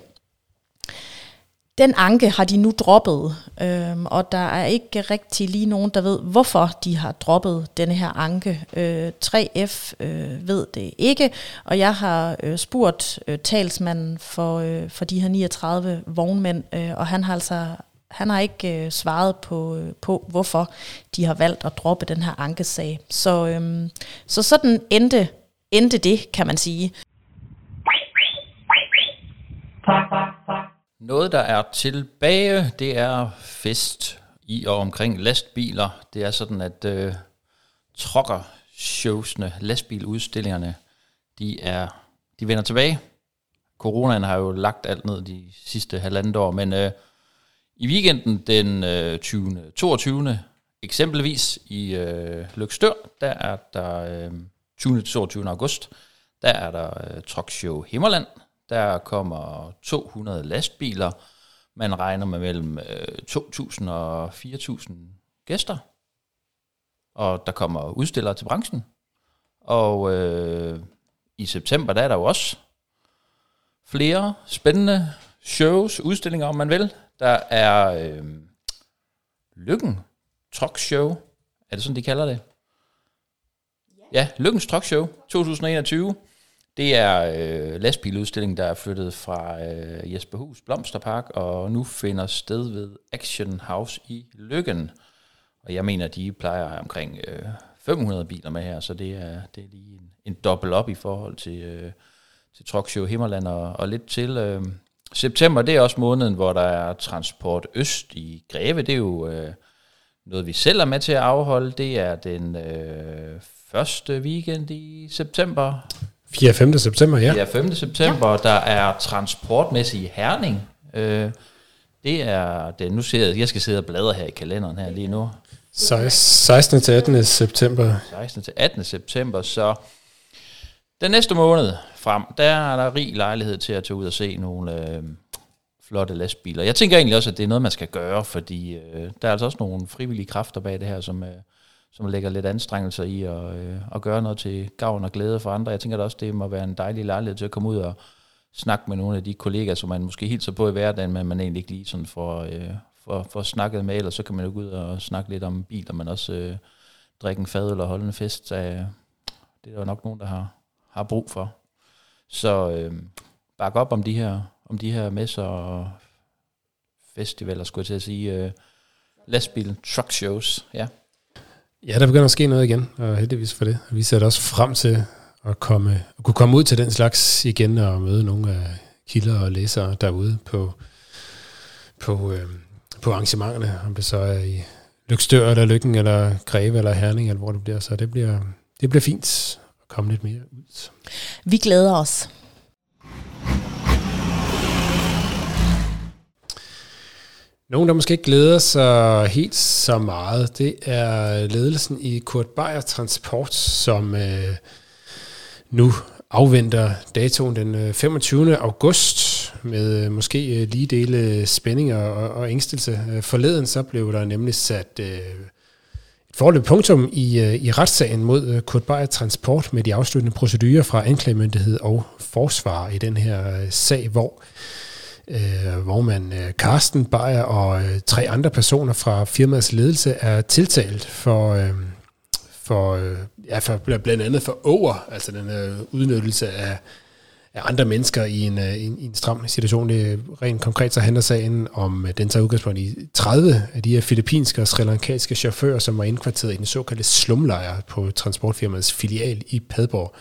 Den anke har de nu droppet, øhm, og der er ikke rigtig lige nogen, der ved, hvorfor de har droppet denne her anke. Øh, 3F øh, ved det ikke, og jeg har øh, spurgt øh, talsmanden for, øh, for de her 39 vognmænd, øh, og han har altså han har ikke øh, svaret på, øh, på, hvorfor de har valgt at droppe den her ankesag. Så, øhm, så sådan endte, endte det, kan man sige. Noget, der er tilbage, det er fest i og omkring lastbiler. Det er sådan, at øh, trokker-showsene, lastbiludstillingerne, de, er, de vender tilbage. Coronaen har jo lagt alt ned de sidste halvandet år, men øh, i weekenden den øh, 20. 22. eksempelvis i øh, Lykstør, der er der øh, 20. 22. august, der er der øh, Truck Show Himmerland. Der kommer 200 lastbiler. Man regner med mellem øh, 2.000 og 4.000 gæster. Og der kommer udstillere til branchen. Og øh, i september, der er der jo også flere spændende shows, udstillinger, om man vil. Der er øh, Lykken Truck Show. Er det sådan, de kalder det? Ja, Lykkens Truck Show 2021. Det er øh, lastbiludstillingen, der er flyttet fra øh, Jesperhus Blomsterpark, og nu finder sted ved Action House i Lykken. Og jeg mener, de plejer omkring øh, 500 biler med her, så det er, det er lige en, en dobbelt op i forhold til, øh, til Truck Show Himmerland og, og lidt til. Øh, september, det er også måneden, hvor der er Transport Øst i Greve. Det er jo øh, noget, vi selv er med til at afholde. Det er den øh, første weekend i september. 4. 5. september, ja. Ja, 5. september, ja. der er transportmæssig Herning. Øh, det er det. Nu ser jeg, jeg skal sidde og bladre her i kalenderen her lige nu. 16. til 18. september. 16. til 18. september, så den næste måned frem, der er der rig lejlighed til at tage ud og se nogle øh, flotte lastbiler. Jeg tænker egentlig også, at det er noget, man skal gøre, fordi øh, der er altså også nogle frivillige kræfter bag det her, som, øh, som lægger lidt anstrengelser i at, øh, at gøre noget til gavn og glæde for andre. Jeg tænker da også, det må være en dejlig lejlighed til at komme ud og snakke med nogle af de kollegaer, som man måske hilser på i hverdagen, men man egentlig ikke lige sådan får, øh, får, får snakket med, eller så kan man jo gå ud og snakke lidt om biler, men også øh, drikke en fad eller holde en fest. Så, øh, det er der nok nogen, der har, har brug for. Så øh, bak op om de her, om de her messer og festivaler, skulle jeg til at sige. Øh, lastbil, truck shows, ja. Ja, der begynder at ske noget igen, og heldigvis for det. Vi ser også frem til at, komme, at kunne komme ud til den slags igen og møde nogle af kilder og læsere derude på, på, øh, på arrangementerne, om det så er i Lykstør eller Lykken eller Greve eller Herning, eller hvor det bliver. Så det bliver, det bliver fint at komme lidt mere ud. Vi glæder os. Nogen, der måske ikke glæder sig helt så meget, det er ledelsen i Kurt Beyer Transport, som øh, nu afventer datoen den øh, 25. August med øh, måske øh, lige dele spænding og, og ængstelse. Øh, forleden så blev der nemlig sat øh, et forløb punktum i, øh, i retssagen mod Kurt Beyer Transport med de afsluttende procedurer fra anklagemyndighed og forsvar i den her sag, hvor øh, hvor man øh, Carsten øh, Bayer og øh, tre andre personer fra firmaets ledelse er tiltalt for, øh, for, øh, ja, for blandt andet for over, altså den øh, udnyttelse af, af andre mennesker i en, øh, en, en stram situation. Det rent konkret så handler sagen om, øh, den tager udgangspunkt i 30 af de her filippinske og sri lankanske chauffører, som var indkvarteret i den såkaldte slumlejr på transportfirmaets filial i Padborg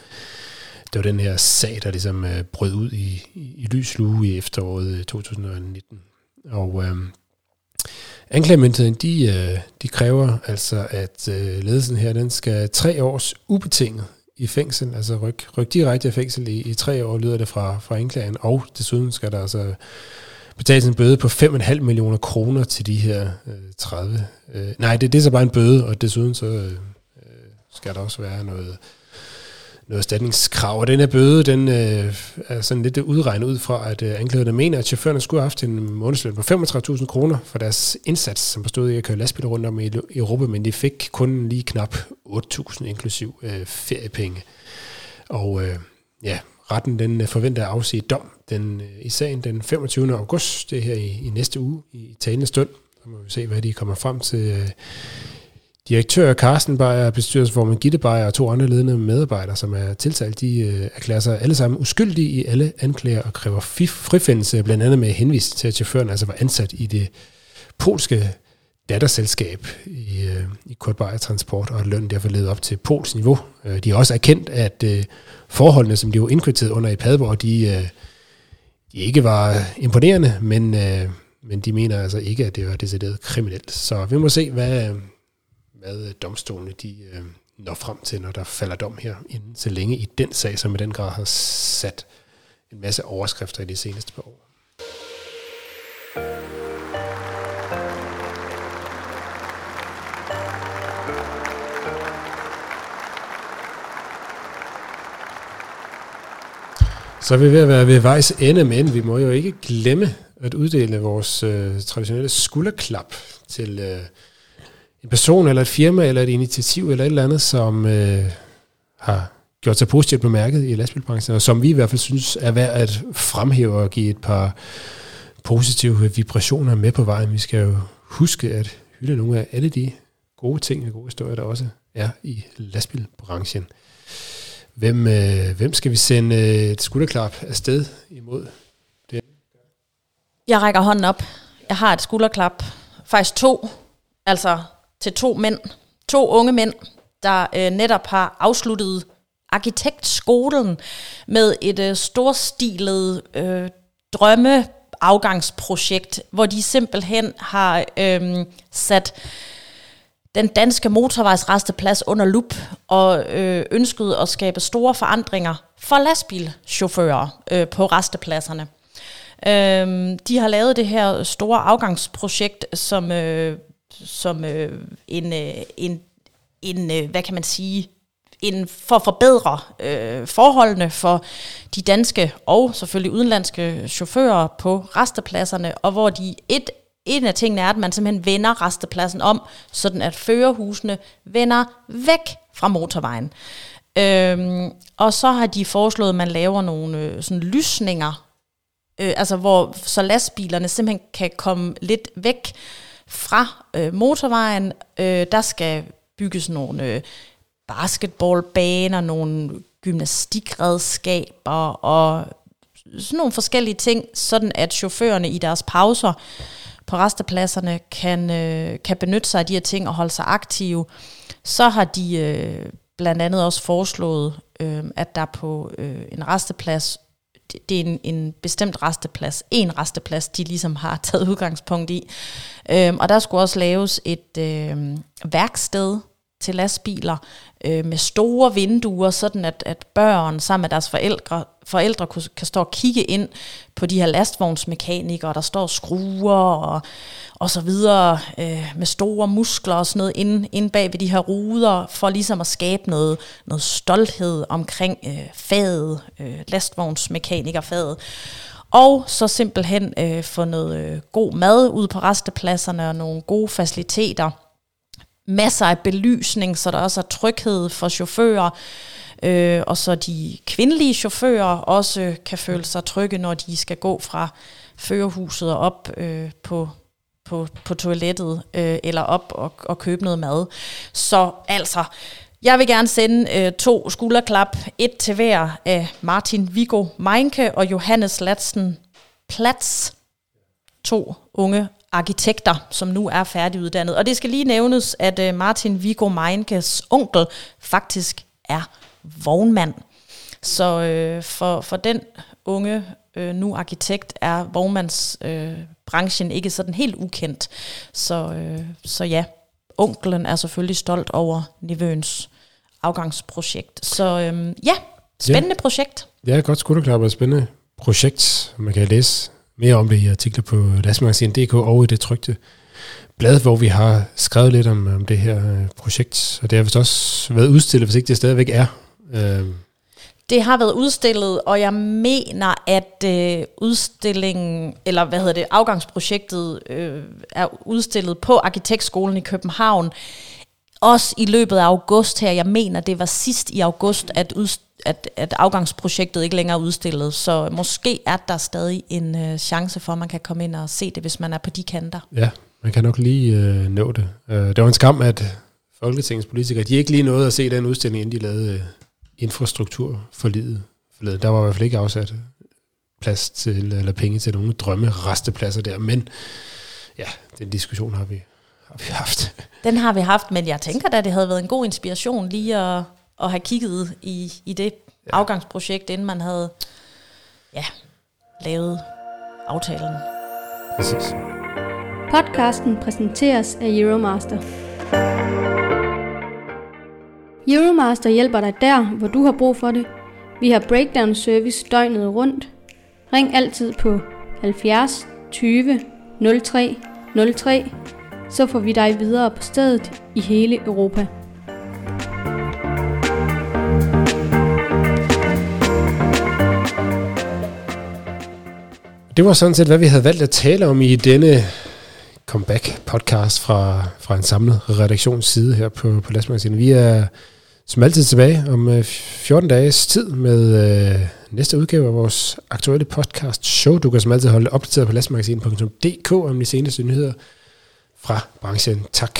det var den her sag, der ligesom øh, brød ud i, i, i lys lue i efteråret øh, 2019. Og øh, anklagemyndigheden, de, øh, de kræver altså, at øh, ledelsen her, den skal tre års ubetinget i fængsel, altså ryk, ryk direkte i fængsel i, i tre år, lyder det fra, fra anklagen, og desuden skal der altså betales en bøde på 5,5 millioner kroner til de her øh, 30. Øh, nej, det, det er så bare en bøde, og desuden så øh, øh skal der også være noget noget erstatningskrav. Og den her bøde, den øh, er sådan lidt udregnet ud fra, at øh, anklagerne mener, at chaufførerne skulle have haft en månedsløn på 35.000 kroner for deres indsats, som bestod i at køre lastbiler rundt om i Europa, men de fik kun lige knap 8.000 inklusiv øh, feriepenge. Og øh, ja, retten den øh, forventer at afsige dom den, øh, i sagen den 25. august, det her i, i næste uge i talende stund. Så må vi se, hvad de kommer frem til øh, Direktør Carsten Beyer, bestyrelsesformand Gitte Beyer og to andre ledende medarbejdere, som er tiltalt, de øh, erklærer sig alle sammen uskyldige i alle anklager og kræver frifindelse, blandt andet med henvis til, at chaufføren altså var ansat i det polske datterselskab i, øh, i Kurt Beyer Transport, og løn derfor levet op til Pols niveau. Øh, de har også erkendt, at øh, forholdene, som de var indkvarteret under i Padborg, de, øh, de ikke var imponerende, men, øh, men de mener altså ikke, at det var decideret kriminelt. Så vi må se, hvad, hvad øh, domstolene de, øh, når frem til, når der falder dom her inden så længe i den sag, som i den grad har sat en masse overskrifter i de seneste par år. Så er vi ved at være ved vejs ende, men vi må jo ikke glemme at uddele vores øh, traditionelle skulderklap til øh, en person eller et firma eller et initiativ eller et eller andet, som øh, har gjort sig positivt bemærket i lastbilbranchen, og som vi i hvert fald synes er værd at fremhæve og give et par positive vibrationer med på vejen. Vi skal jo huske at hylde nogle af alle de gode ting og gode historier, der også er i lastbilbranchen. Hvem, øh, hvem skal vi sende øh, et skulderklap afsted imod? Det? Jeg rækker hånden op. Jeg har et skulderklap. Faktisk to. Altså til to mænd. To unge mænd, der øh, netop har afsluttet arkitektskolen med et øh, storstilet øh, drømme afgangsprojekt, hvor de simpelthen har øh, sat den danske motorvejsresteplads under lup og øh, ønskede at skabe store forandringer for lastbilchauffører øh, på restepladserne. Øh, de har lavet det her store afgangsprojekt som, øh, som øh, en, øh, en, en øh, hvad kan man sige, en, for at forbedre øh, forholdene for de danske og selvfølgelig udenlandske chauffører på restepladserne, og hvor de et en af tingene er, at man simpelthen vender restepladsen om, sådan at førerhusene vender væk fra motorvejen. Øhm, og så har de foreslået, at man laver nogle øh, sådan lysninger, øh, altså hvor så lastbilerne simpelthen kan komme lidt væk fra øh, motorvejen. Øh, der skal bygges nogle øh, basketballbaner, nogle gymnastikredskaber og sådan nogle forskellige ting, sådan at chaufførerne i deres pauser på restepladserne kan, øh, kan benytte sig af de her ting og holde sig aktive. Så har de øh, blandt andet også foreslået, øh, at der på øh, en resteplads, det, er en, en bestemt resteplads, en resteplads, de ligesom har taget udgangspunkt i. Øhm, og der skulle også laves et øhm, værksted til lastbiler øh, med store vinduer, sådan at, at børn sammen med deres forældre, forældre kunne, kan stå og kigge ind på de her lastvognsmekanikere, der står skruer og, og så videre øh, med store muskler og sådan noget inde, inde bag ved de her ruder, for ligesom at skabe noget, noget stolthed omkring øh, faget, øh, lastvognsmekanikerfaget. Og så simpelthen øh, få noget øh, god mad ud på restepladserne og nogle gode faciliteter – masser af belysning, så der også er tryghed for chauffører, øh, og så de kvindelige chauffører også kan føle sig trygge, når de skal gå fra førerhuset og op øh, på, på, på toilettet, øh, eller op og, og købe noget mad. Så altså, jeg vil gerne sende øh, to skulderklap, et til hver af Martin Vigo Meinke og Johannes Latsen Plats, to unge arkitekter, som nu er færdiguddannet. Og det skal lige nævnes, at øh, Martin Viggo Meinkes onkel faktisk er vognmand. Så øh, for, for den unge, øh, nu arkitekt, er vognmandsbranchen øh, ikke sådan helt ukendt. Så, øh, så ja, onkelen er selvfølgelig stolt over Nivøens afgangsprojekt. Så øh, ja, spændende ja. projekt. Et godt skulderklap og spændende projekt. Man kan læse mere om det i artikler på lastmagasin.dk og i det trygte blad, hvor vi har skrevet lidt om, om det her øh, projekt. Og det har vist også været udstillet, hvis ikke det stadigvæk er. Øh. Det har været udstillet, og jeg mener, at øh, udstillingen, eller hvad hedder det, afgangsprojektet øh, er udstillet på Arkitektskolen i København. Også i løbet af august her. Jeg mener, det var sidst i august, at at, at afgangsprojektet ikke længere er udstillet, så måske er der stadig en øh, chance for, at man kan komme ind og se det, hvis man er på de kanter. Ja, man kan nok lige øh, nå det. Øh, det var en skam, at Folketingets politikere, de ikke lige nåede at se den udstilling, inden de lavede øh, infrastruktur for livet. Der var i hvert fald ikke afsat plads til, eller penge til nogle drømme restepladser der, men ja, den diskussion har vi, har vi haft. Den har vi haft, men jeg tænker da, det havde været en god inspiration lige at at have kigget i, i det ja. afgangsprojekt, inden man havde ja, lavede aftalen. Præcis. Podcasten præsenteres af Euromaster. Euromaster hjælper dig der, hvor du har brug for det. Vi har breakdown service døgnet rundt. Ring altid på 70 20 03 03, så får vi dig videre på stedet i hele Europa. Det var sådan set, hvad vi havde valgt at tale om i denne comeback-podcast fra, fra en samlet redaktionsside her på, på Lastmagasinet. Vi er som altid tilbage om øh, 14 dages tid med øh, næste udgave af vores aktuelle podcast show. Du kan som altid holde opdateret på lastmagasinet.dk om de seneste nyheder fra branchen. Tak,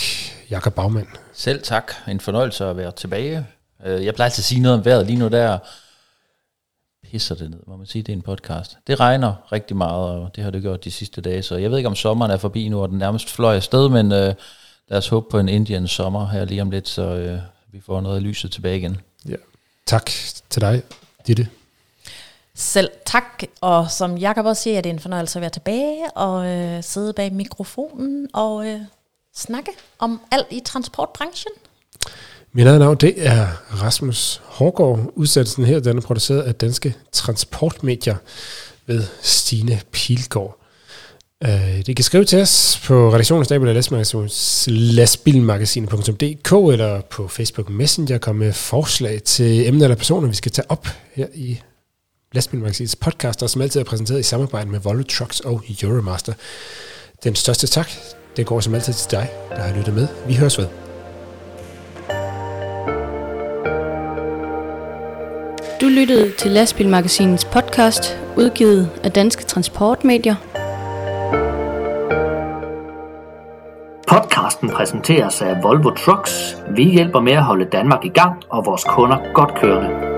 Jakob Bagmand. Selv tak. En fornøjelse at være tilbage. Øh, jeg plejer altid at sige noget om vejret. Lige nu der pisser det ned, må man sige, det er en podcast. Det regner rigtig meget, og det har det gjort de sidste dage, så jeg ved ikke, om sommeren er forbi nu, og den nærmest fløj afsted, men øh, lad os håbe på en Indian sommer her lige om lidt, så øh, vi får noget af lyset tilbage igen. Ja. Tak til dig, Ditte. Selv tak, og som Jakob også siger, er det en fornøjelse at være tilbage og øh, sidde bag mikrofonen og øh, snakke om alt i transportbranchen. Mit eget navn, det er Rasmus Hårgaard. Udsendelsen her, den er produceret af Danske Transportmedier ved Stine Pilgaard. Uh, det kan skrive til os på redaktionsstaben eller på Facebook Messenger komme med forslag til emner eller personer, vi skal tage op her i Lastbilmagasinets podcast, som altid er præsenteret i samarbejde med Volvo Trucks og Euromaster. Den største tak, det går som altid til dig, der har lyttet med. Vi høres ved. Du lyttede til Lastbilmagasinets podcast, udgivet af Danske Transportmedier. Podcasten præsenteres af Volvo Trucks. Vi hjælper med at holde Danmark i gang og vores kunder godt kørende.